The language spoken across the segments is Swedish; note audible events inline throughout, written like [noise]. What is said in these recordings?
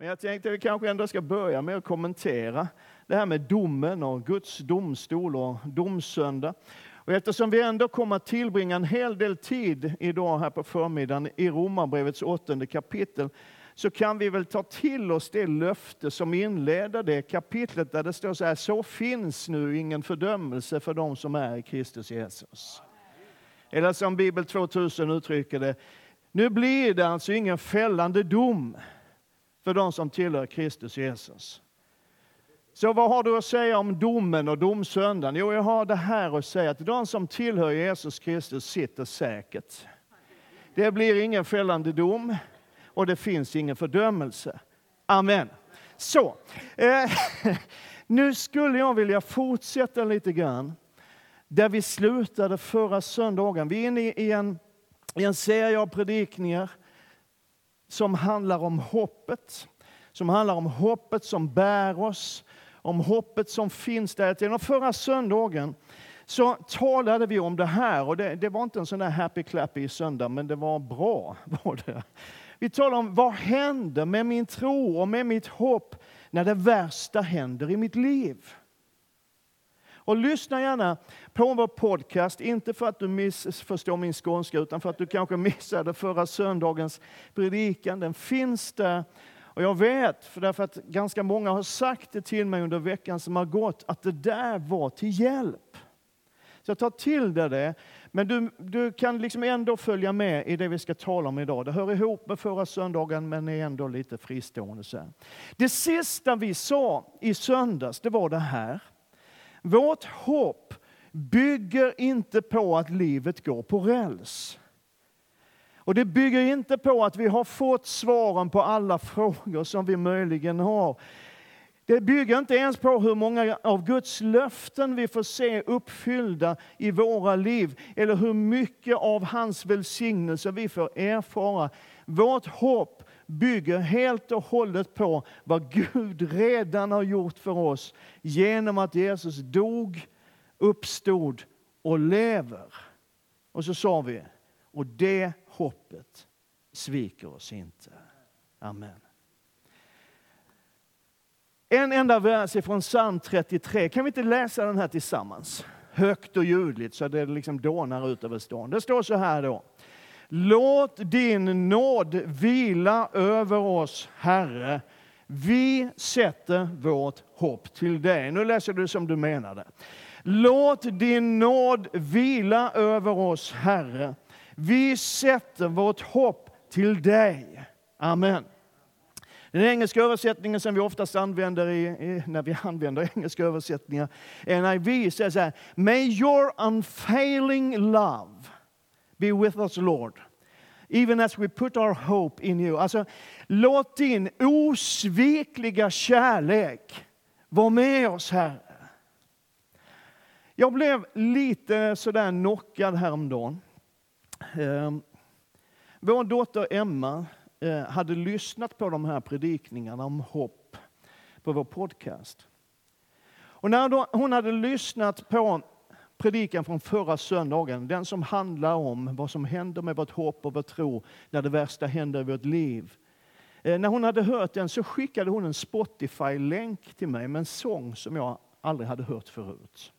Men jag tänkte att vi kanske ändå ska börja med att kommentera det här med domen och Guds domstol och domsöndag. Och eftersom vi ändå kommer att tillbringa en hel del tid idag här på förmiddagen i Romarbrevets åttonde kapitel, så kan vi väl ta till oss det löfte som inleder det kapitlet där det står så här, så finns nu ingen fördömelse för de som är i Kristus Jesus. Eller som Bibel 2000 uttrycker det, nu blir det alltså ingen fällande dom för de som tillhör Kristus Jesus. Så vad har du att säga om domen och domsöndagen? Jo, jag har det här att säga att de som tillhör Jesus Kristus sitter säkert. Det blir ingen fällande dom och det finns ingen fördömelse. Amen. Så, eh, [laughs] nu skulle jag vilja fortsätta lite grann där vi slutade förra söndagen. Vi är inne i en, i en serie av predikningar som handlar om hoppet. Som handlar om hoppet som bär oss, om hoppet som finns där. Och förra söndagen så talade vi om det här. Och det, det var inte en sån där happy clappy söndag, men det var bra. [laughs] Var det. Vi talade om vad händer med min tro och med mitt hopp när det värsta händer i mitt liv. Och lyssna gärna på vår podcast, inte för att du missförstår min skånska, utan för att du kanske missade förra söndagens predikan. Den finns där. Och jag vet, för därför att ganska många har sagt det till mig under veckan som har gått, att det där var till hjälp. Så ta till dig det. Men du, du kan liksom ändå följa med i det vi ska tala om idag. Det hör ihop med förra söndagen, men är ändå lite fristående. Så Det sista vi sa i söndags, det var det här. Vårt hopp bygger inte på att livet går på räls. Och det bygger inte på att vi har fått svaren på alla [laughs] frågor som vi möjligen har. Det bygger inte ens på hur många av Guds löften vi får se uppfyllda i våra liv, eller hur mycket av hans välsignelse vi får erfara. Vårt hopp bygger helt och hållet på vad Gud redan har gjort för oss genom att Jesus dog, uppstod och lever. Och så sa vi, och det hoppet sviker oss inte. Amen. En enda vers från psalm 33. Kan vi inte läsa den här tillsammans? Högt och ljudligt så det liksom dånar ut över stan. Det står så här då. Låt din nåd vila över oss, Herre. Vi sätter vårt hopp till dig. Nu läser du som du menade. Låt din nåd vila över oss, Herre. Vi sätter vårt hopp till dig. Amen. Den engelska översättningen som vi oftast använder i, i, när vi [laughs] använder engelska översättningar, NIV, säger så här. May your unfailing love be with us Lord. Even as we put our hope in you. Alltså, låt din osvikliga kärlek vara med oss, Herre. Jag blev lite sådär knockad häromdagen. Ehm, vår dotter Emma eh, hade lyssnat på de här predikningarna om hopp på vår podcast. Och när hon hade lyssnat på predikan från förra söndagen, den som handlar om vad som händer med vårt hopp och vår tro när det värsta händer i vårt liv. Eh, när hon hade hört den så skickade hon en Spotify-länk till mig med en sång som jag aldrig hade hört förut.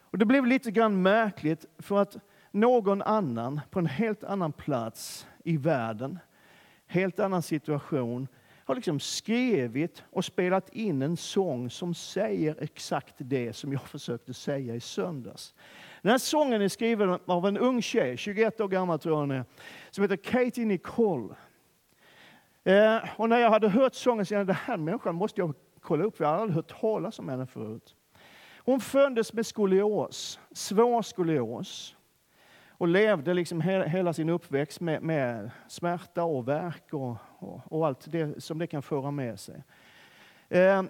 Och det blev lite grann märkligt för att någon annan på en helt annan plats i världen helt annan situation, har liksom skrivit och spelat in en sång som säger exakt det som jag försökte säga i söndags. Den här sången är skriven av en ung tjej, 21 år gammal tror jag hon är, som heter Katie Nicole. Eh, och när jag hade hört sången så jag den här människan måste jag kolla upp, för jag hade aldrig hört talas om henne förut. Hon föddes med skolios, svår skolios och levde liksom hela sin uppväxt med, med smärta och värk och, och, och, allt det som det kan föra med sig. Eh,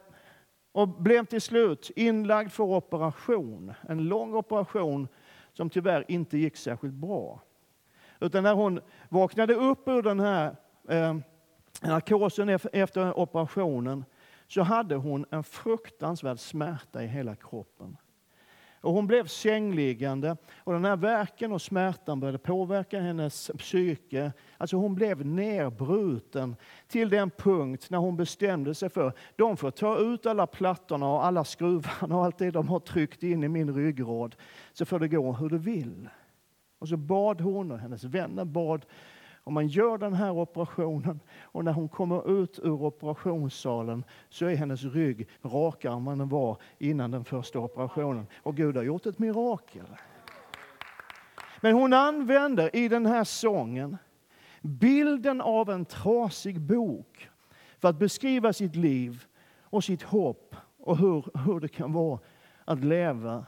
och blev till slut inlagd för operation, en lång operation som tyvärr inte gick särskilt bra. Utan när hon vaknade upp ur den här eh, narkosen efter operationen så hade hon en fruktansvärd smärta i hela kroppen. Och hon blev sängliggande och den här verken och smärtan började påverka hennes psyke. Alltså hon blev nerbruten till den punkt när hon bestämde sig för de får ta ut alla plattorna och alla skruvarna och allt det de har tryckt in i min ryggrad så får det gå hur det vill. Och så bad hon och hennes vänner bad om man gör den här operationen och när hon kommer ut ur operationssalen så är hennes rygg rakare än den var innan den första operationen. Och Gud har gjort ett mirakel. Men hon använder i den här sången bilden av en trasig bok för att beskriva sitt liv och sitt hopp och hur, hur det kan vara att leva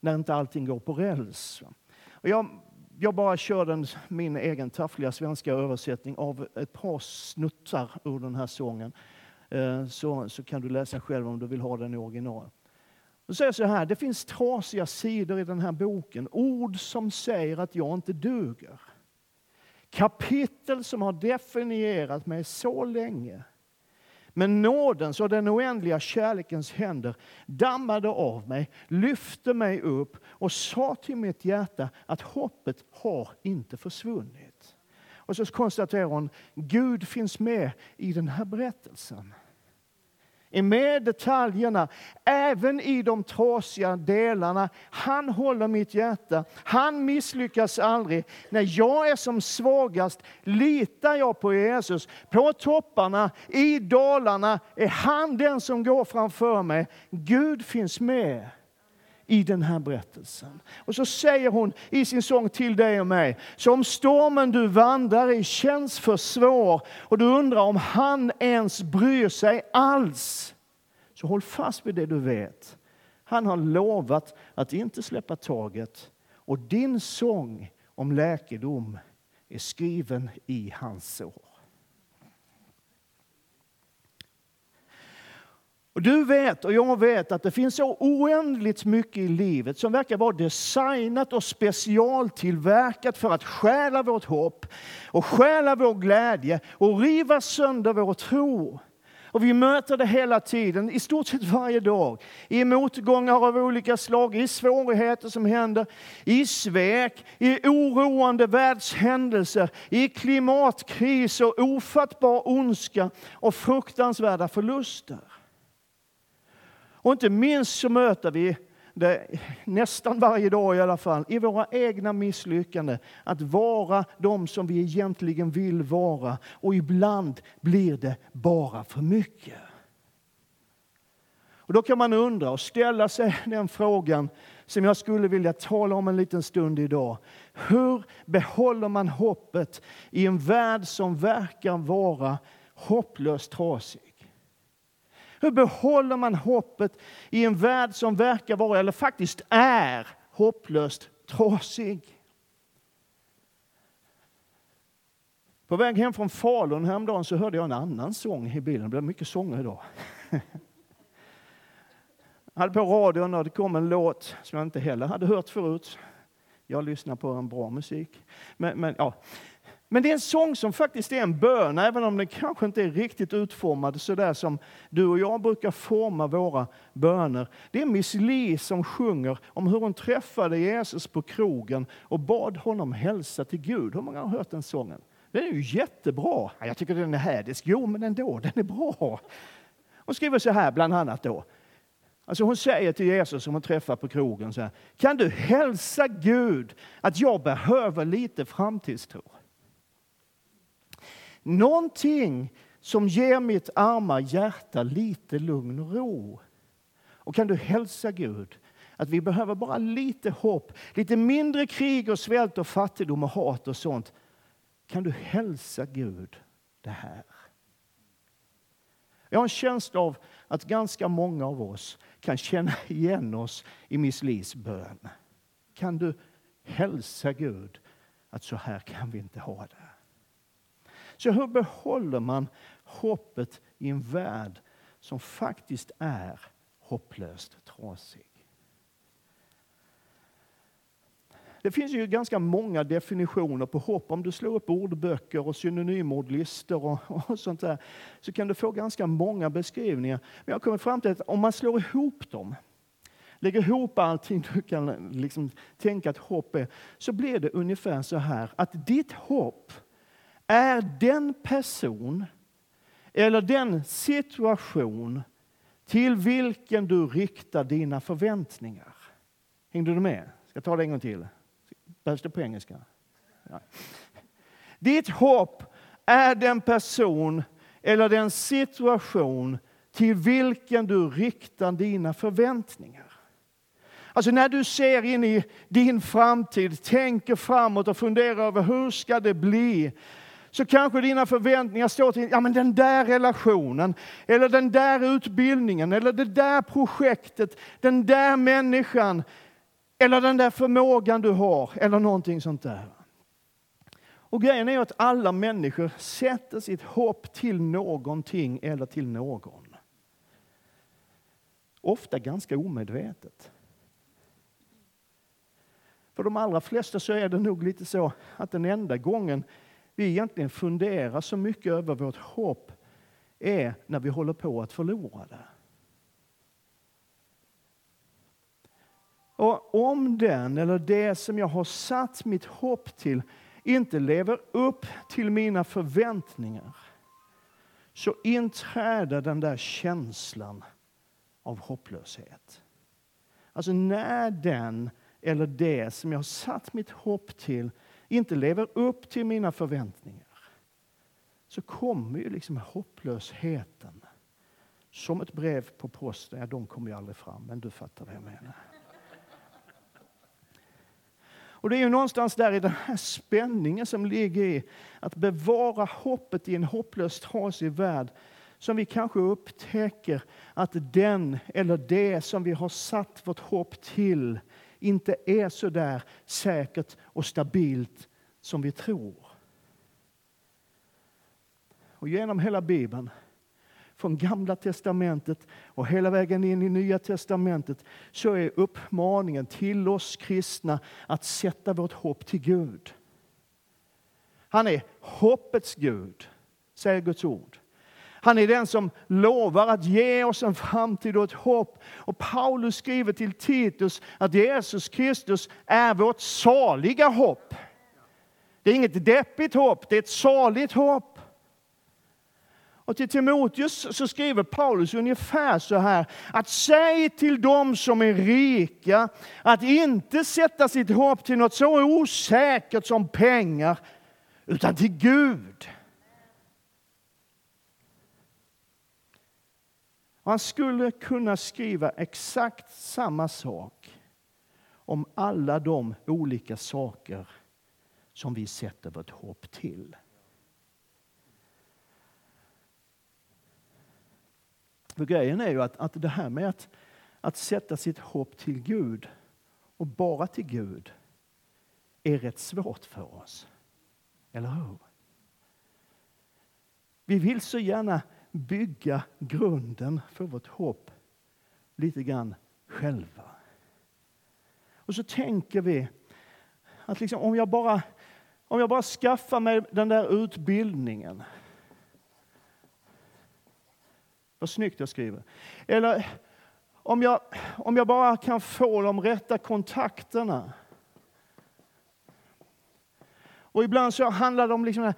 när inte allting går på räls. Och jag jag bara kör den, min egen taffliga svenska översättning av ett par snuttar ur den här sången. Eh, så, så kan du läsa själv om du vill ha den i original. Då säger så här, det finns trasiga sidor i den här boken. Ord som säger att jag inte duger. Kapitel som har definierat mig så länge men nådens och den oändliga kärlekens händer dammade av mig, lyfte mig upp och sa till mitt hjärta att hoppet har inte försvunnit. Och så konstaterar hon, Gud finns med i den här berättelsen är med detaljerna, även i de trasiga delarna. Han håller mitt hjärta. Han misslyckas aldrig. När jag är som svagast litar jag på Jesus. På topparna, i dalarna är han den som går framför mig. Gud finns med i den här berättelsen. Och så säger hon i sin sång till dig och mig, så om stormen du vandrar i känns för svår och du undrar om han ens bryr sig alls, så håll fast vid det du vet. Han har lovat att inte släppa taget och din sång om läkedom är skriven i hans sår. Och du vet och jag vet att det finns så oändligt mycket i livet som verkar vara designat och specialtillverkat för att stjäla vårt hopp och stjäla vår glädje och riva sönder vår tro. Och vi möter det hela tiden, i stort sett varje dag. I motgångar av olika slag, i svårigheter som händer, i svek, i oroande världshändelser, i klimatkris och ofattbar ondska och fruktansvärda förluster. Och inte minst så möter vi det nästan varje dag i alla fall, i våra egna misslyckanden, att vara de som vi egentligen vill vara. Och ibland blir det bara för mycket. Och då kan man undra och ställa sig [laughs] den frågan som jag skulle vilja tala om en liten stund idag. Hur behåller man hoppet i en värld som verkar vara hopplöst trasig? Hur behåller man hoppet i en värld som verkar vara, eller faktiskt är, hopplöst trasig? På väg hem från Falun häromdagen så hörde jag en annan sång i bilen. Det blev mycket sånger idag. [laughs] Jag hade på radion och det kom en låt som jag inte heller hade hört förut. Jag lyssnar på en bra musik. Men, men ja. Men det är en sång som faktiskt är en bön, även om den kanske inte är riktigt utformad så där som du och jag brukar forma våra böner. Det är Miss Li som sjunger om hur hon träffade Jesus på krogen och bad honom hälsa till Gud. Hur många har hört den sången? Den är ju jättebra. Jag tycker den är hädisk. Jo, men ändå, den är bra. Hon skriver så här, bland annat då. Alltså hon säger till Jesus som hon träffar på krogen så här. Kan du hälsa Gud att jag behöver lite framtidstro? Någonting som ger mitt arma hjärta lite lugn och ro. Och kan du hälsa Gud att vi behöver bara lite hopp, lite mindre krig och svält och fattigdom och hat och sånt. Kan du hälsa Gud det här? Jag har en känsla av att ganska många av oss kan känna igen oss i Miss Lis bön. Kan du hälsa Gud att så här kan vi inte ha det? Så hur behåller man hoppet i en värld som faktiskt är hopplöst trasig? Det finns ju ganska många definitioner på hopp. Om du slår upp ordböcker och synonymordlistor och, och sånt där så kan du få ganska många beskrivningar. Men jag kommer fram till att om man slår ihop dem lägger ihop allting du kan liksom tänka att hopp är, så blir det ungefär så här att ditt hopp är den person eller den situation till vilken du riktar dina förväntningar. Hängde du med? Ska jag ta det en gång till? Behövs det på engelska? Ja. Ditt hopp är den person eller den situation till vilken du riktar dina förväntningar. Alltså när du ser in i din framtid, tänker framåt och funderar över hur ska det bli? Så kanske dina förväntningar står till ja, men den där relationen, eller den där utbildningen, eller det där projektet, den där människan, eller den där förmågan du har, eller någonting sånt där. Och grejen är att alla människor sätter sitt hopp till någonting eller till någon. Ofta ganska omedvetet. För de allra flesta så är det nog lite så att den enda gången vi egentligen funderar så mycket över vårt hopp är när vi håller på att förlora det. Och om den eller det som jag har satt mitt hopp till inte lever upp till mina förväntningar så inträder den där känslan av hopplöshet. Alltså när den eller det som jag har satt mitt hopp till inte lever upp till mina förväntningar så kommer ju liksom hopplösheten som ett brev på posten. Ja, de kommer ju aldrig fram, men du fattar vad jag menar. Och det är ju någonstans där i den här spänningen som ligger i att bevara hoppet i en hopplöst trasig värld som vi kanske upptäcker att den eller det som vi har satt vårt hopp till inte är så där säkert och stabilt som vi tror. Och genom hela Bibeln, från Gamla testamentet och hela vägen in i Nya testamentet, så är uppmaningen till oss kristna att sätta vårt hopp till Gud. Han är hoppets Gud, säger Guds ord. Han är den som lovar att ge oss en framtid och ett hopp. Och Paulus skriver till Titus att Jesus Kristus är vårt saliga hopp. Det är inget deppigt hopp, det är ett saligt hopp. Och till Timoteus så skriver Paulus ungefär så här, att säg till dem som är rika att inte sätta sitt hopp till något så osäkert som pengar, utan till Gud. Man skulle kunna skriva exakt samma sak om alla de olika saker som vi sätter vårt hopp till. För grejen är ju att, att det här med att, att sätta sitt hopp till Gud och bara till Gud är rätt svårt för oss. Eller hur? Vi vill så gärna bygga grunden för vårt hopp lite grann själva. Och så tänker vi att liksom, om, jag bara, om jag bara skaffar mig den där utbildningen. Vad snyggt jag skriver. Eller om jag, om jag bara kan få de rätta kontakterna. Och ibland så handlar det om liksom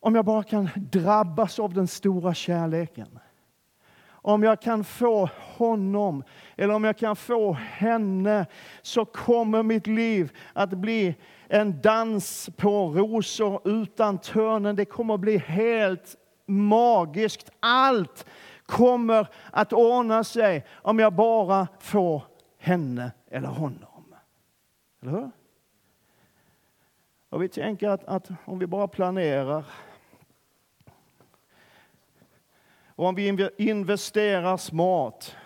om jag bara kan drabbas av den stora kärleken. Om jag kan få honom eller om jag kan få henne så kommer mitt liv att bli en dans på rosor utan törnen. Det kommer att bli helt magiskt. Allt kommer att ordna sig om jag bara får henne eller honom. Eller hur? Och vi tänker att, att om vi bara planerar Och om vi investerar smart.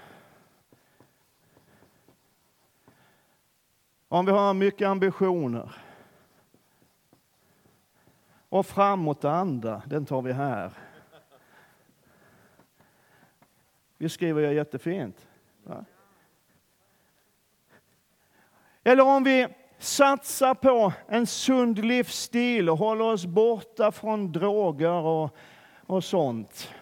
Om vi har mycket ambitioner. Och framåtanda, den tar vi här. Vi skriver jag jättefint. Va? Eller om vi satsar på en sund livsstil och håller oss borta från droger och, och sånt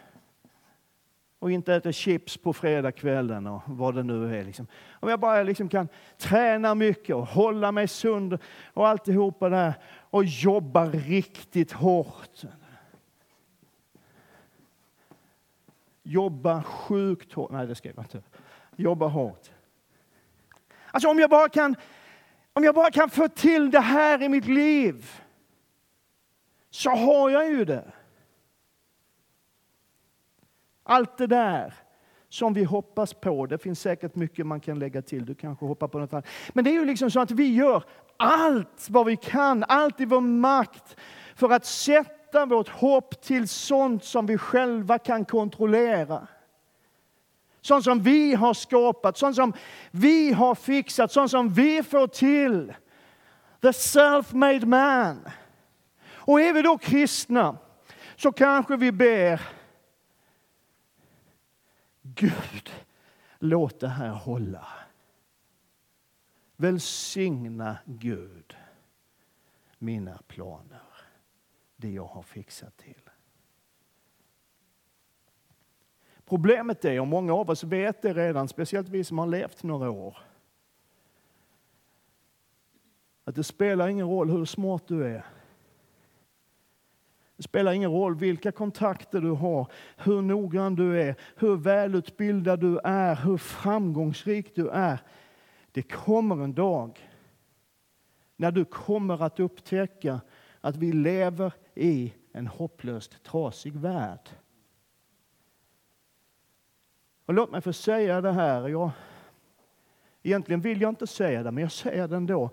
och inte äter chips på fredagskvällen och vad det nu är. Liksom. Om jag bara liksom kan träna mycket och hålla mig sund och alltihopa där och jobba riktigt hårt. Jobba sjukt hårt. Nej, det ska jag inte. Jobba hårt. Alltså om jag bara kan, om jag bara kan få till det här i mitt liv så har jag ju det. Allt det där som vi hoppas på, det finns säkert mycket man kan lägga till. Du kanske hoppar på något annat. Men det är ju liksom så att vi gör allt vad vi kan, allt i vår makt för att sätta vårt hopp till sånt som vi själva kan kontrollera. Sånt som vi har skapat, sånt som vi har fixat, sånt som vi får till. The self-made man. Och är vi då kristna så kanske vi ber Gud, låt det här hålla. Välsigna Gud mina planer, det jag har fixat till. Problemet är, och många av oss vet det redan, speciellt vi som har levt några år, att det spelar ingen roll hur smart du är. Det spelar ingen roll vilka kontakter du har, hur noggrann du är, hur välutbildad du är, hur framgångsrik du är. Det kommer en dag när du kommer att upptäcka att vi lever i en hopplöst trasig värld. Och låt mig få säga det här. Jag, egentligen vill jag inte säga det, men jag säger det ändå.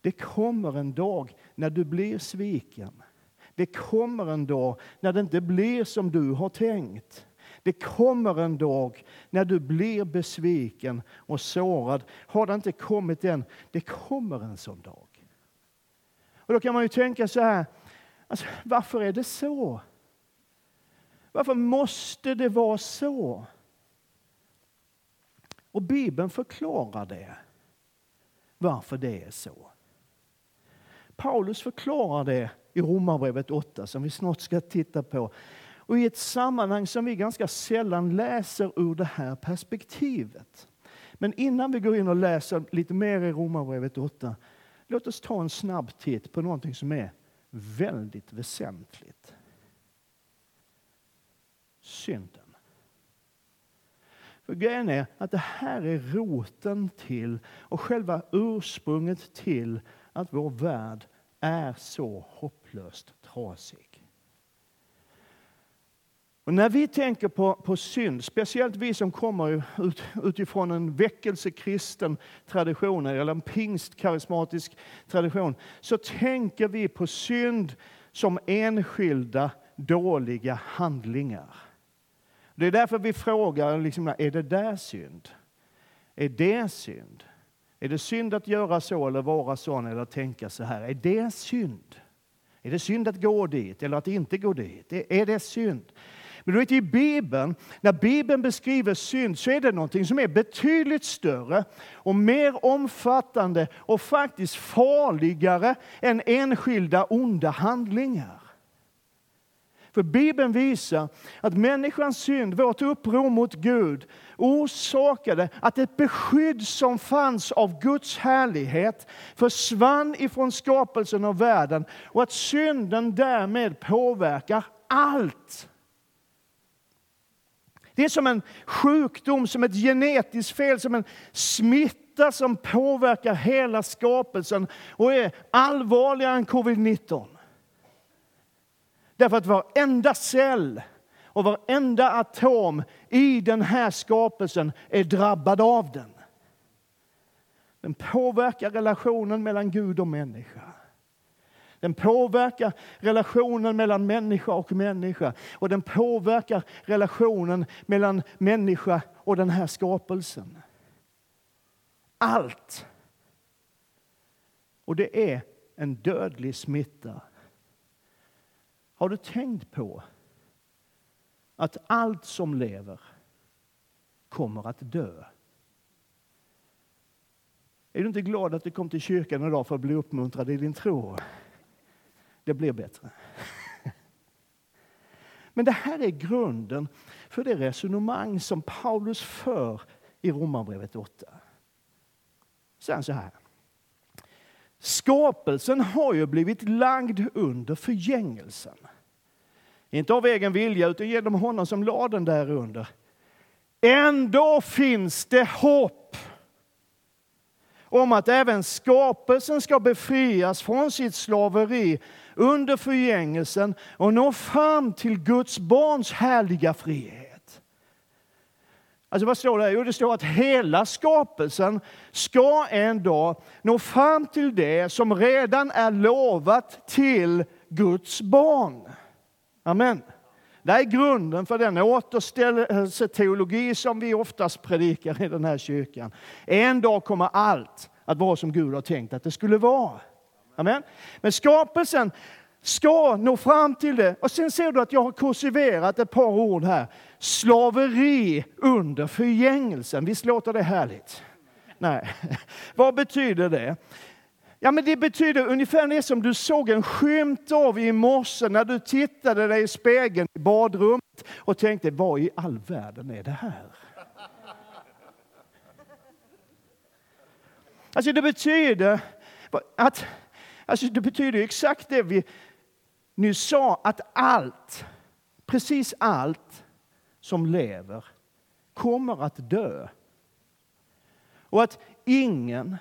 Det kommer en dag när du blir sviken. Det kommer en dag när det inte blir som du har tänkt. Det kommer en dag när du blir besviken och sårad. Har det inte kommit än? Det kommer en sån dag. Och då kan man ju tänka så här, alltså, varför är det så? Varför måste det vara så? Och Bibeln förklarar det, varför det är så. Paulus förklarar det i Romarbrevet 8 som vi snart ska titta på. Och i ett sammanhang som vi ganska sällan läser ur det här perspektivet. Men innan vi går in och läser lite mer i Romarbrevet 8, låt oss ta en snabb titt på någonting som är väldigt väsentligt. Synden. För grejen är att det här är roten till och själva ursprunget till att vår värld är så hopplöst trasig. Och när vi tänker på, på synd, speciellt vi som kommer ut, utifrån en väckelsekristen tradition eller en pingstkarismatisk tradition, så tänker vi på synd som enskilda dåliga handlingar. Det är därför vi frågar, liksom, är det där synd? Är det synd? Är det synd att göra så eller vara sån eller tänka så här? Är det synd? Är det synd att gå dit eller att inte gå dit? Är det synd? Men du vet, i Bibeln, när Bibeln beskriver synd så är det någonting som är betydligt större och mer omfattande och faktiskt farligare än enskilda onda handlingar. För Bibeln visar att människans synd, vårt uppror mot Gud, orsakade att ett beskydd som fanns av Guds härlighet försvann ifrån skapelsen av världen och att synden därmed påverkar allt. Det är som en sjukdom, som ett genetiskt fel, som en smitta som påverkar hela skapelsen och är allvarligare än covid-19. Därför att varenda cell och varenda atom i den här skapelsen är drabbad av den. Den påverkar relationen mellan Gud och människa. Den påverkar relationen mellan människa och människa. Och den påverkar relationen mellan människa och den här skapelsen. Allt. Och det är en dödlig smitta har du tänkt på att allt som lever kommer att dö? Är du inte glad att du kom till kyrkan idag för att bli uppmuntrad i din tro? Det blir bättre. [laughs] Men det här är grunden för det resonemang som Paulus för i Romarbrevet 8. Sen så här. Skapelsen har ju blivit lagd under förgängelsen. Inte av egen vilja, utan genom honom som lade den där under. Ändå finns det hopp om att även skapelsen ska befrias från sitt slaveri under förgängelsen och nå fram till Guds barns härliga frihet. Alltså vad står det? Jo, det står att hela skapelsen ska en dag nå fram till det som redan är lovat till Guds barn. Amen. Det är grunden för den återställelseteologi som vi oftast predikar i den här kyrkan. En dag kommer allt att vara som Gud har tänkt att det skulle vara. Amen. Men skapelsen ska nå fram till det. Och sen ser du att jag har kursiverat ett par ord här. Slaveri under förgängelsen. Visst låter det härligt? Nej. [laughs] Vad betyder det? Ja, men det betyder ungefär det som du såg en skymt av i morse när du tittade dig i spegeln i badrummet och tänkte, vad i all världen är det här? Alltså det betyder att, alltså det betyder exakt det vi nu sa, att allt, precis allt som lever kommer att dö. Och att ingen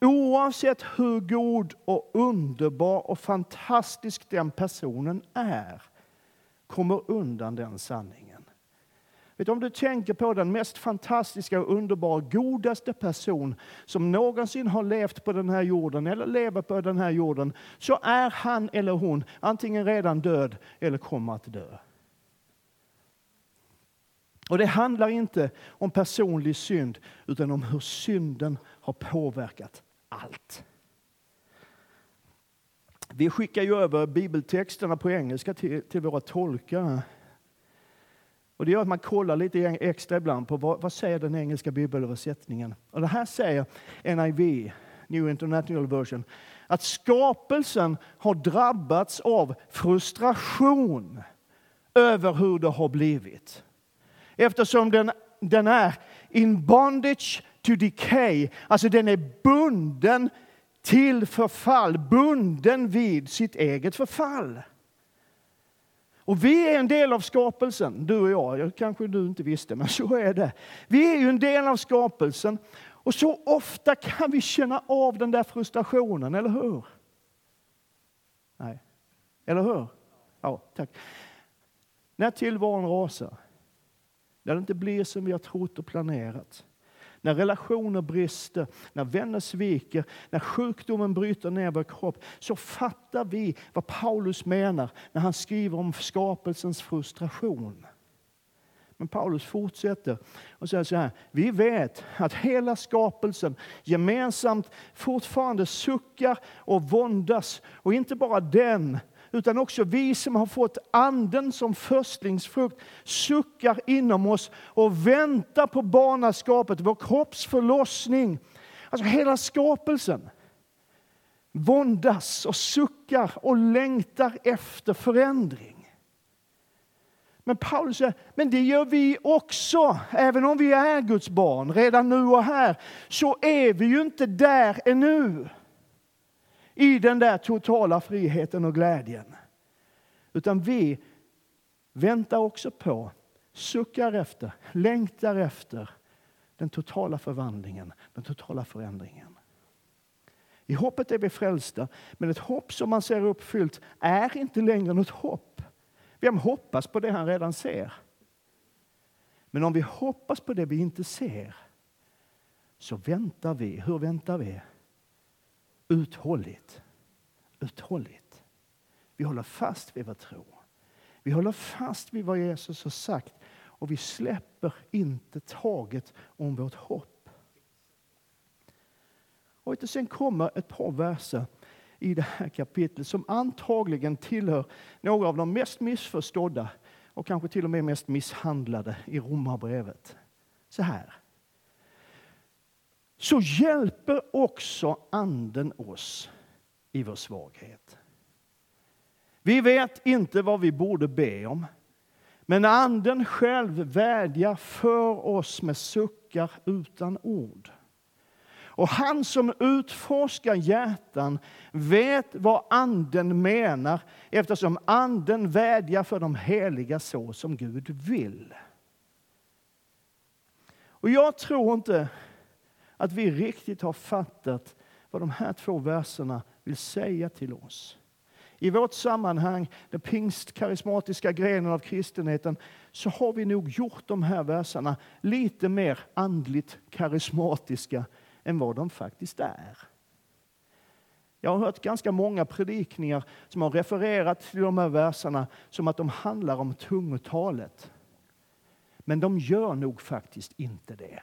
Oavsett hur god och underbar och fantastisk den personen är, kommer undan den sanningen. Vet du, om du tänker på den mest fantastiska, underbara, godaste person som någonsin har levt på den här jorden eller lever på den här jorden, så är han eller hon antingen redan död eller kommer att dö. Och det handlar inte om personlig synd, utan om hur synden har påverkat allt. Vi skickar ju över bibeltexterna på engelska till, till våra tolkare. Och det gör att man kollar lite extra ibland på vad, vad säger den engelska bibelöversättningen. Och det här säger NIV, New International Version, att skapelsen har drabbats av frustration över hur det har blivit. Eftersom den, den är in bondage to decay. Alltså den är bunden till förfall, bunden vid sitt eget förfall. Och vi är en del av skapelsen, du och jag. jag. Kanske du inte visste, men [laughs] så är det. Vi är ju en del av skapelsen. Och så ofta kan vi känna av den där frustrationen, eller hur? Nej. Eller hur? Ja, tack. När tillvaron rasar, när det inte blir som vi har trott och planerat, när relationer brister, när vänner sviker, när sjukdomen bryter ner vår kropp, så fattar vi vad Paulus menar när han skriver om skapelsens frustration. Men Paulus fortsätter och säger så här. Vi vet att hela skapelsen gemensamt fortfarande suckar och våndas. Och inte bara den, utan också vi som har fått anden som förstlingsfrukt suckar inom oss och väntar på barnaskapet, vår kropps förlossning. Alltså hela skapelsen våndas och suckar och längtar efter förändring. Men Paulus säger, men det gör vi också. Även om vi är Guds barn redan nu och här, så är vi ju inte där ännu i den där totala friheten och glädjen. Utan vi väntar också på, suckar efter, längtar efter den totala förvandlingen, den totala förändringen. I hoppet är vi frälsta, men ett hopp som man ser uppfyllt är inte längre något hopp. Vem hoppas på det han redan ser? Men om vi hoppas på det vi inte ser, så väntar vi. Hur väntar vi? Uthålligt. Uthålligt. Vi håller fast vid vår tro. Vi håller fast vid vad Jesus har sagt och vi släpper inte taget om vårt hopp. Och sen kommer ett par verser i det här kapitlet som antagligen tillhör några av de mest missförstådda och kanske till och med mest misshandlade i Romarbrevet. Så här så hjälper också Anden oss i vår svaghet. Vi vet inte vad vi borde be om, men Anden själv vädjar för oss med suckar utan ord. Och han som utforskar hjärtan vet vad Anden menar eftersom Anden vädjar för de heliga så som Gud vill. Och jag tror inte att vi riktigt har fattat vad de här två verserna vill säga till oss. I vårt sammanhang, den pingstkarismatiska grenen av kristenheten, så har vi nog gjort de här verserna lite mer andligt karismatiska än vad de faktiskt är. Jag har hört ganska många predikningar som har refererat till de här verserna som att de handlar om tungotalet. Men de gör nog faktiskt inte det.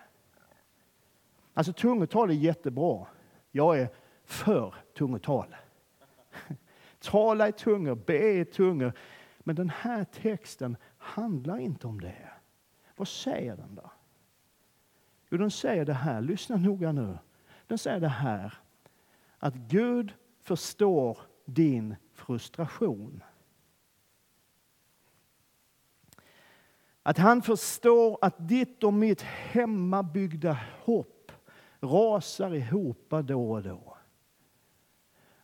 Alltså tungotal är jättebra. Jag är för tungotal. [laughs] Tala i tungor, be i tungor. Men den här texten handlar inte om det. Vad säger den då? Jo, den säger det här, lyssna noga nu. Den säger det här, att Gud förstår din frustration. Att han förstår att ditt och mitt hemmabyggda hopp rasar ihop då och då.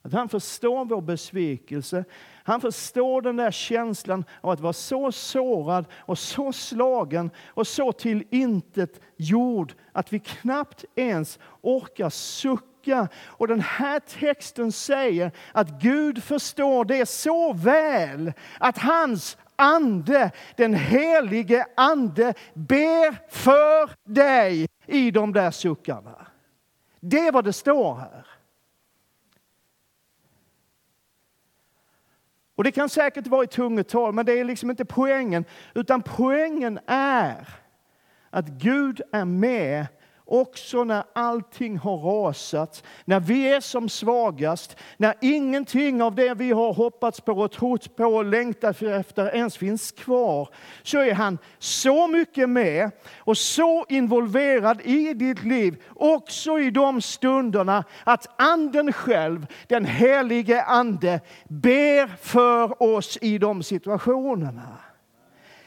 Att han förstår vår besvikelse. Han förstår den där känslan av att vara så sårad och så slagen och så till intet jord att vi knappt ens orkar sucka. Och den här texten säger att Gud förstår det så väl att hans ande, den helige ande, ber för dig i de där suckarna. Det är vad det står här. Och det kan säkert vara i tungotal, men det är liksom inte poängen. Utan poängen är att Gud är med också när allting har rasat, när vi är som svagast, när ingenting av det vi har hoppats på och trott på och längtat efter ens finns kvar, så är han så mycket med och så involverad i ditt liv, också i de stunderna att Anden själv, den helige Ande, ber för oss i de situationerna.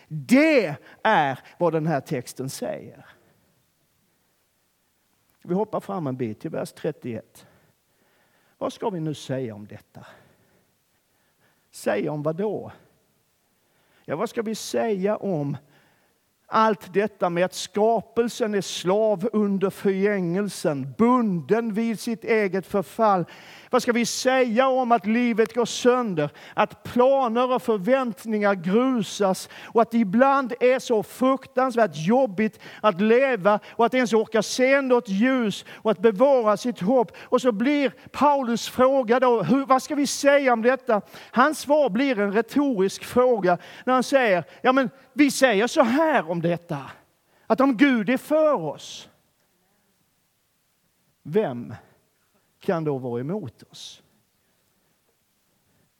Det är vad den här texten säger. Vi hoppar fram en bit till vers 31. Vad ska vi nu säga om detta? Säga om vad då? Ja, vad ska vi säga om allt detta med att skapelsen är slav under förgängelsen, bunden vid sitt eget förfall. Vad ska vi säga om att livet går sönder, att planer och förväntningar grusas och att det ibland är så fruktansvärt jobbigt att leva och att ens orka se något ljus och att bevara sitt hopp. Och så blir Paulus fråga då, hur, vad ska vi säga om detta? Hans svar blir en retorisk fråga när han säger, ja men vi säger så här om detta, att om Gud är för oss, vem kan då vara emot oss?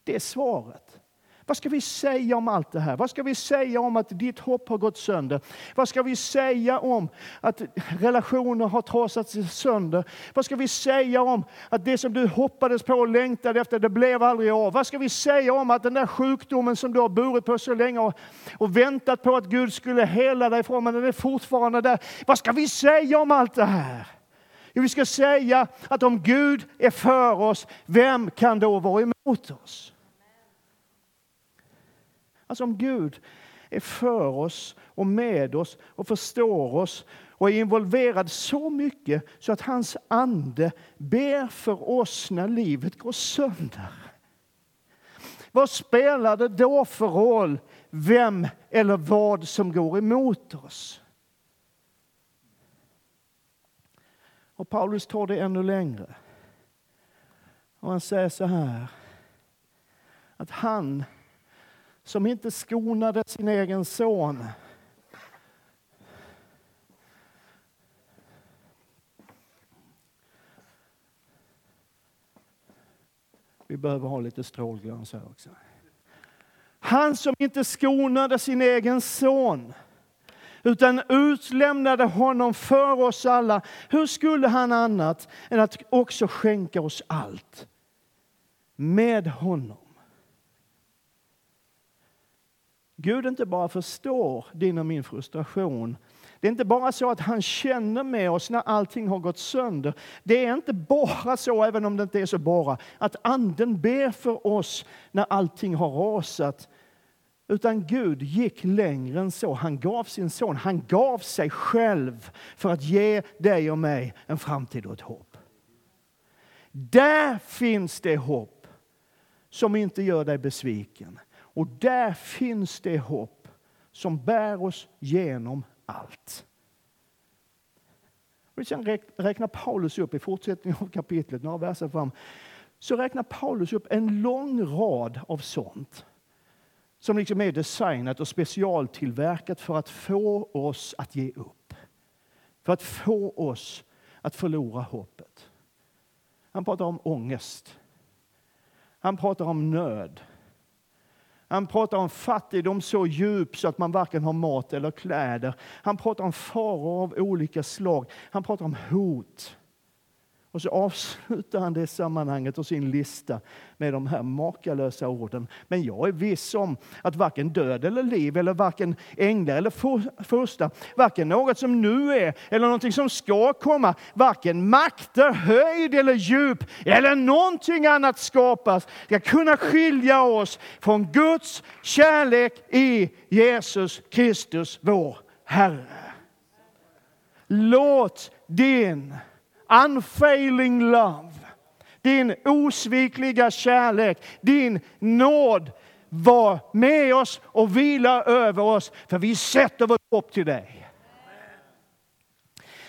Det är svaret. Vad ska vi säga om allt det här? Vad ska vi säga om att ditt hopp har gått sönder? Vad ska vi säga om att relationer har trasats sönder? Vad ska vi säga om att det som du hoppades på och längtade efter, det blev aldrig av? Vad ska vi säga om att den där sjukdomen som du har burit på så länge och, och väntat på att Gud skulle hela dig från, men den är fortfarande där. Vad ska vi säga om allt det här? Jo, vi ska säga att om Gud är för oss, vem kan då vara emot oss? Alltså om Gud är för oss och med oss och förstår oss och är involverad så mycket så att hans ande ber för oss när livet går sönder. Vad spelar det då för roll vem eller vad som går emot oss? Och Paulus tar det ännu längre. Och han säger så här, att han som inte skonade sin egen son Vi behöver ha lite strålglans här också. Han som inte skonade sin egen son utan utlämnade honom för oss alla. Hur skulle han annat än att också skänka oss allt med honom Gud inte bara förstår din och min frustration. Det är inte bara så att han känner med oss när allting har gått sönder. Det är inte bara så, även om det inte är så bara, att anden ber för oss när allting har rasat. Utan Gud gick längre än så. Han gav sin son, han gav sig själv för att ge dig och mig en framtid och ett hopp. Där finns det hopp som inte gör dig besviken. Och där finns det hopp som bär oss genom allt. Och sen räknar Paulus upp i fortsättningen av kapitlet, några verser fram, så räknar Paulus upp en lång rad av sånt som liksom är designat och specialtillverkat för att få oss att ge upp. För att få oss att förlora hoppet. Han pratar om ångest. Han pratar om nöd. Han pratar om fattigdom så djup så att man varken har mat eller kläder. Han pratar om faror av olika slag. Han pratar om hot. Och så avslutar han det sammanhanget och sin lista med de här makalösa orden. Men jag är viss om att varken död eller liv, eller varken änglar eller första, varken något som nu är eller någonting som ska komma, varken makter, höjd eller djup eller någonting annat skapas, ska kunna skilja oss från Guds kärlek i Jesus Kristus, vår Herre. Låt din unfailing love, din osvikliga kärlek, din nåd var med oss och vila över oss, för vi sätter vårt hopp till dig.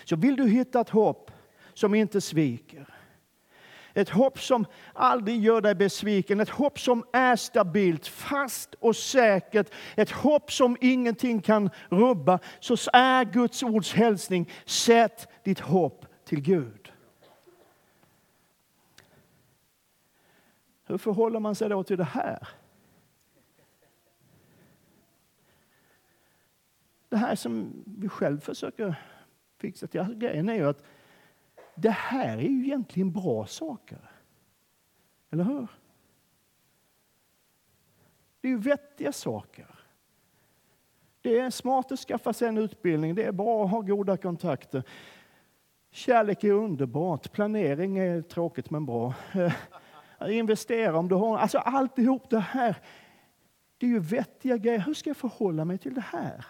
Så vill du hitta ett hopp som inte sviker, ett hopp som aldrig gör dig besviken, ett hopp som är stabilt, fast och säkert, ett hopp som ingenting kan rubba, så är Guds ords hälsning, sätt ditt hopp till Gud. Hur förhåller man sig då till det här? Det här som vi själv försöker fixa till. Alltså, grejen är ju att det här är ju egentligen bra saker. Eller hur? Det är ju vettiga saker. Det är smart att skaffa sig en utbildning, det är bra att ha goda kontakter. Kärlek är underbart, planering är tråkigt men bra. Eh, investera om du har... Alltså alltihop det här, det är ju vettiga grejer. Hur ska jag förhålla mig till det här?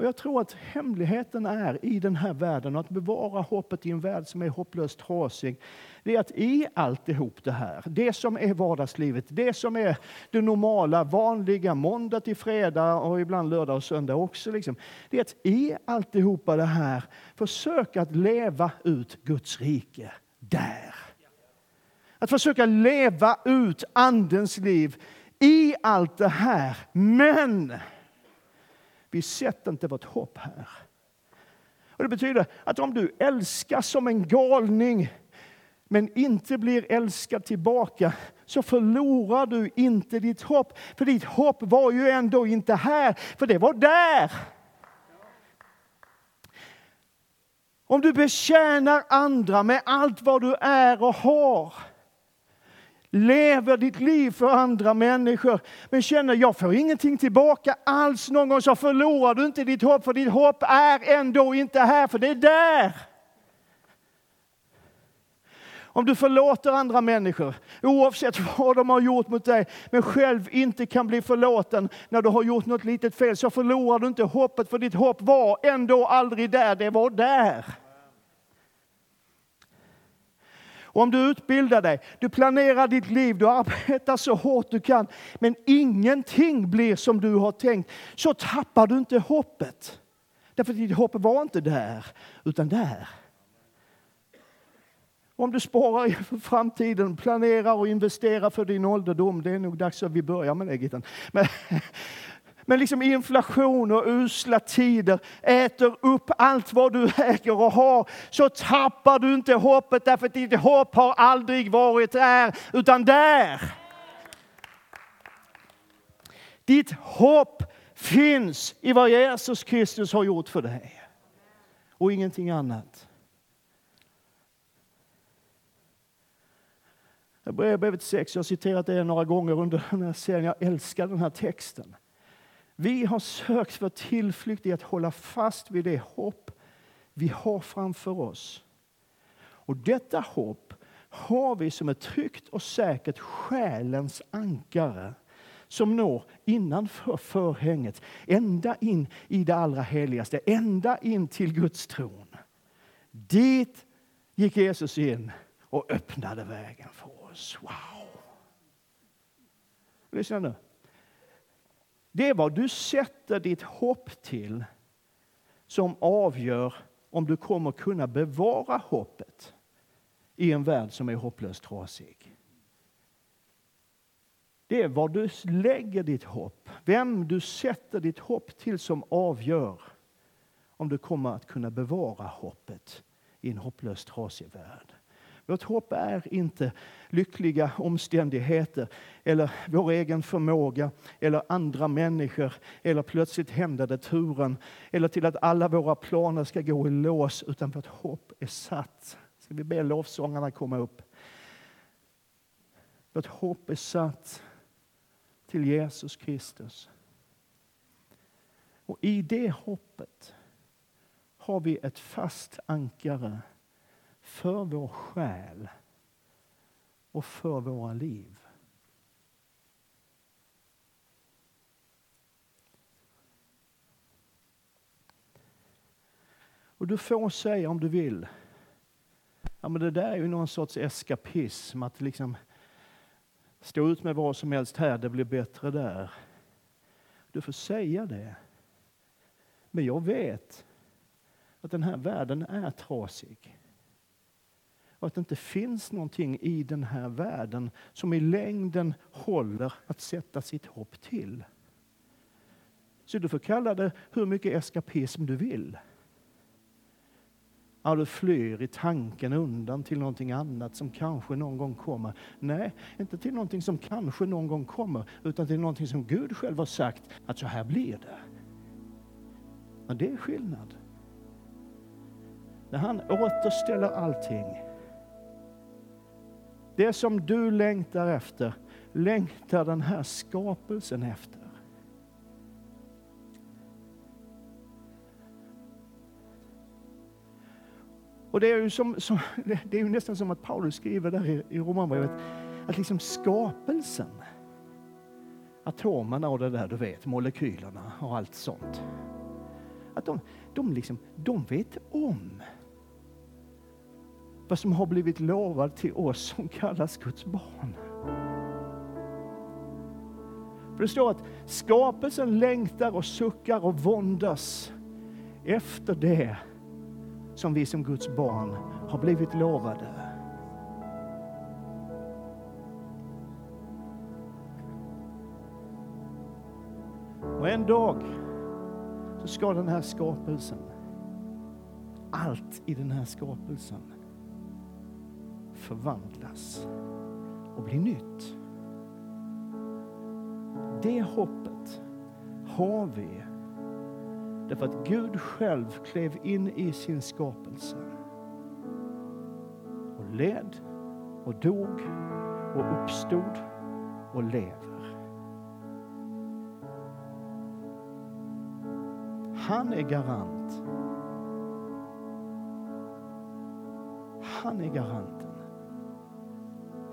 Och jag tror att hemligheten är i den här världen, att bevara hoppet i en värld som är hopplöst trasig, det är att i alltihop det här, det som är vardagslivet, det som är det normala, vanliga, måndag till fredag och ibland lördag och söndag också, liksom, det är att i alltihopa det här försöka att leva ut Guds rike där. Att försöka leva ut Andens liv i allt det här. Men vi sätter inte vårt hopp här. Och Det betyder att om du älskar som en galning men inte blir älskad tillbaka så förlorar du inte ditt hopp. För ditt hopp var ju ändå inte här, för det var där. Om du betjänar andra med allt vad du är och har lever ditt liv för andra människor, men känner jag får ingenting tillbaka alls någon gång, så förlorar du inte ditt hopp, för ditt hopp är ändå inte här, för det är där. Om du förlåter andra människor, oavsett vad de har gjort mot dig, men själv inte kan bli förlåten när du har gjort något litet fel, så förlorar du inte hoppet, för ditt hopp var ändå aldrig där, det var där. Och om du utbildar dig, du planerar ditt liv, du arbetar så hårt du kan, men ingenting blir som du har tänkt, så tappar du inte hoppet. Därför att ditt hopp var inte där, utan där. Om du sparar inför framtiden, planerar och investerar för din ålderdom, det är nog dags att vi börjar med det Gittan. Men, men liksom inflation och usla tider äter upp allt vad du äger och har, så tappar du inte hoppet därför att ditt hopp har aldrig varit där, utan där. Ditt hopp finns i vad Jesus Kristus har gjort för dig och ingenting annat. Hebreerbrevet 6, jag har citerat det några gånger under den här serien. Jag älskar den här texten. Vi har sökt för tillflykt i att hålla fast vid det hopp vi har framför oss. Och detta hopp har vi som ett tryggt och säkert själens ankare som når innanför förhänget, ända in i det allra heligaste, ända in till Guds tron. Dit gick Jesus in och öppnade vägen för oss. Wow! Lyssna nu. Det är vad du sätter ditt hopp till som avgör om du kommer kunna bevara hoppet i en värld som är hopplöst trasig. Det är var du lägger ditt hopp, vem du sätter ditt hopp till som avgör om du kommer att kunna bevara hoppet i en hopplöst trasig värld. Vårt hopp är inte lyckliga omständigheter eller vår egen förmåga eller andra människor eller plötsligt händade turen eller till att alla våra planer ska gå i lås utan vårt hopp är satt. Ska vi be lovsångarna komma upp? Vårt hopp är satt till Jesus Kristus. Och i det hoppet har vi ett fast ankare för vår själ och för våra liv. Och du får säga om du vill, ja men det där är ju någon sorts eskapism, att liksom stå ut med vad som helst här, det blir bättre där. Du får säga det. Men jag vet att den här världen är trasig. Och att det inte finns någonting i den här världen som i längden håller att sätta sitt hopp till. Så du får kalla det hur mycket eskapism du vill. Ja, du flyr i tanken undan till någonting annat som kanske någon gång kommer. Nej, inte till någonting som kanske någon gång kommer, utan till någonting som Gud själv har sagt att så här blir det. Men det är skillnad. När han återställer allting. Det som du längtar efter, längtar den här skapelsen efter. Och det är ju, som, som, det är ju nästan som att Paulus skriver där i, i Romarbrevet, att liksom skapelsen, atomerna och det där du vet, molekylerna och allt sånt. Att de, de, liksom, de vet om vad som har blivit lovat till oss som kallas Guds barn. För det står att skapelsen längtar och suckar och våndas efter det som vi som Guds barn har blivit lovade. Och en dag så ska den här skapelsen, allt i den här skapelsen förvandlas och bli nytt. Det hoppet har vi därför att Gud själv klev in i sin skapelse och led och dog och uppstod och lever. Han är garant. Han är garant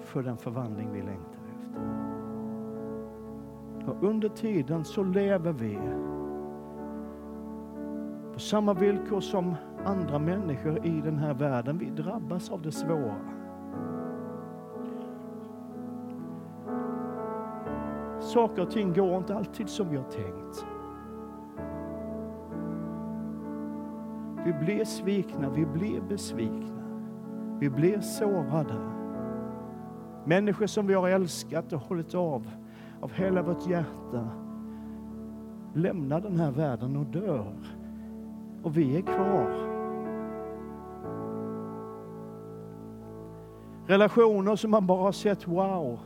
för den förvandling vi längtar efter. Och under tiden så lever vi på samma villkor som andra människor i den här världen. Vi drabbas av det svåra. Saker och ting går inte alltid som vi har tänkt. Vi blir svikna, vi blir besvikna, vi blir sårade. Människor som vi har älskat och hållit av, av hela vårt hjärta, lämnar den här världen och dör. Och vi är kvar. Relationer som man bara har sett, wow,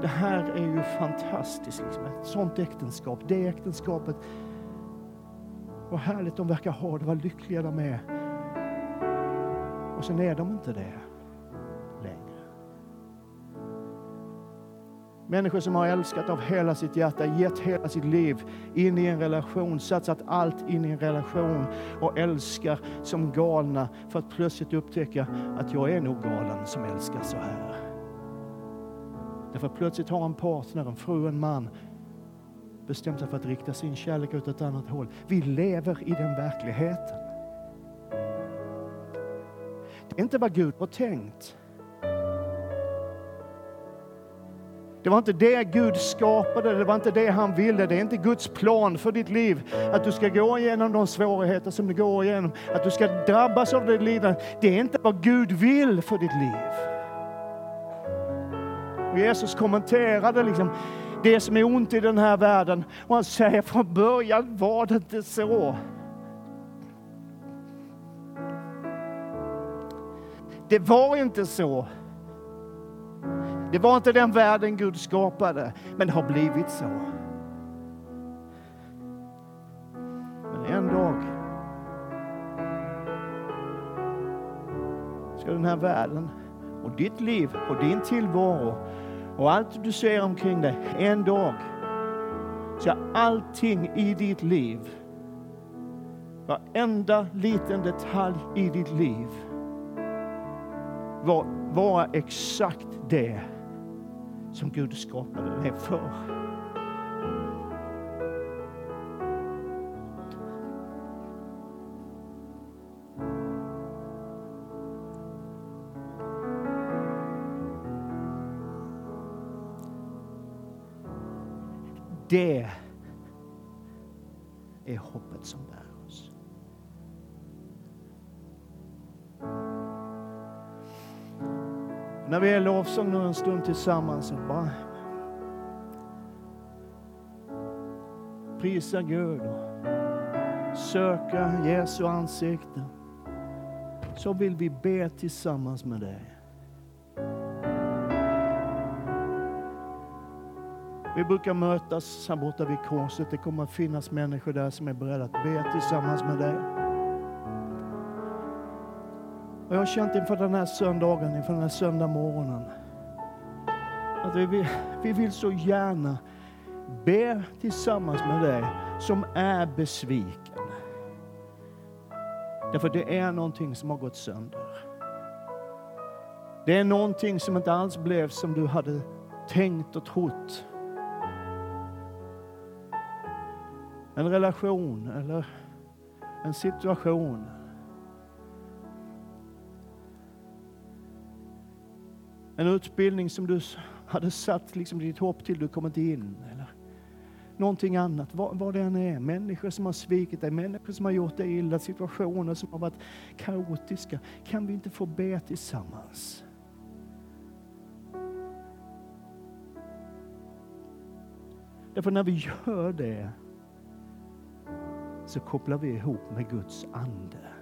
det här är ju fantastiskt. Liksom. Ett sånt äktenskap, det äktenskapet. Vad härligt de verkar ha det, vad lyckliga de är. Och sen är de inte det. Människor som har älskat av hela sitt hjärta, gett hela sitt liv in i en relation, satsat allt in i en relation och älskar som galna för att plötsligt upptäcka att jag är nog galen som älskar så här. Därför plötsligt har en partner, en fru, en man bestämt sig för att rikta sin kärlek åt ett annat håll. Vi lever i den verkligheten. Det är inte vad Gud har tänkt. Det var inte det Gud skapade, det var inte det han ville. Det är inte Guds plan för ditt liv att du ska gå igenom de svårigheter som du går igenom, att du ska drabbas av det lidande. Det är inte vad Gud vill för ditt liv. Och Jesus kommenterade liksom det som är ont i den här världen och han säger från början var det inte så. Det var inte så. Det var inte den världen Gud skapade, men det har blivit så. Men en dag ska den här världen och ditt liv och din tillvaro och allt du ser omkring dig, en dag ska allting i ditt liv, varenda liten detalj i ditt liv vara exakt det som Gud skapade dig för. Det är hoppet som bär När vi är lovsång nu en stund tillsammans så bara prisa Gud och söka Jesu ansikte så vill vi be tillsammans med dig. Vi brukar mötas här borta vid korset. Det kommer att finnas människor där som är beredda att be tillsammans med dig. Och jag har känt inför den här söndagen, inför den här söndag morgonen, att vi vill, vi vill så gärna be tillsammans med dig som är besviken. Därför det är någonting som har gått sönder. Det är någonting som inte alls blev som du hade tänkt och trott. En relation eller en situation. En utbildning som du hade satt liksom ditt hopp till, du kom inte in. Eller någonting annat, vad, vad det än är. Människor som har svikit dig, människor som har gjort dig illa, situationer som har varit kaotiska. Kan vi inte få be tillsammans? Därför när vi gör det så kopplar vi ihop med Guds ande.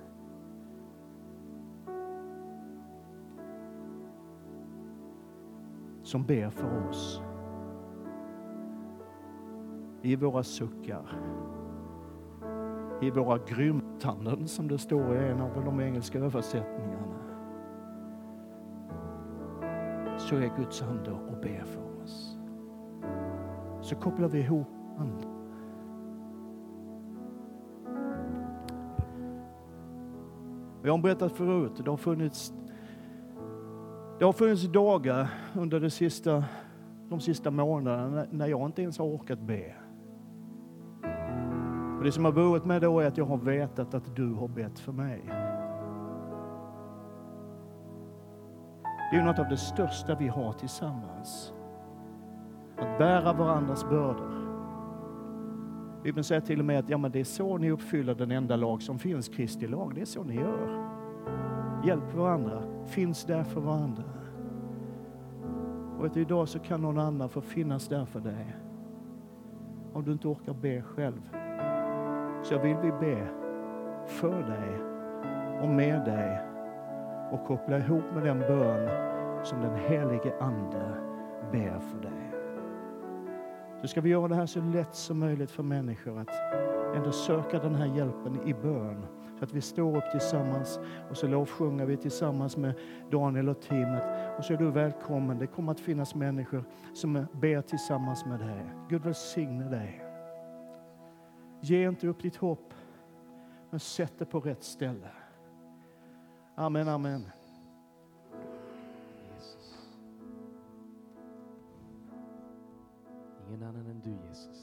Som ber för oss. I våra suckar. I våra grymtanden som det står i en av de engelska översättningarna. Så är Guds ande och ber för oss. Så kopplar vi ihop anden. Jag har berättat förut, det har funnits, det har funnits dagar under de sista, de sista månaderna när jag inte ens har orkat be. Och det som har burit mig då är att jag har vetat att du har bett för mig. Det är något av det största vi har tillsammans. Att bära varandras bördor. Bibeln säger till och med att ja, men det är så ni uppfyller den enda lag som finns, Kristi lag. Det är så ni gör. Hjälp varandra, finns där för varandra. Och att idag så kan någon annan få finnas där för dig. Om du inte orkar be själv. Så vill vi be för dig och med dig och koppla ihop med den bön som den helige Ande ber för dig. Så ska vi göra det här så lätt som möjligt för människor att ändå söka den här hjälpen i bön att vi står upp tillsammans och så lovsjunger vi tillsammans med Daniel och teamet. Och så är du välkommen. Det kommer att finnas människor som ber tillsammans med dig. Gud välsigne dig. Ge inte upp ditt hopp, men sätt det på rätt ställe. Amen, amen. Jesus, Ingen annan än du, Jesus.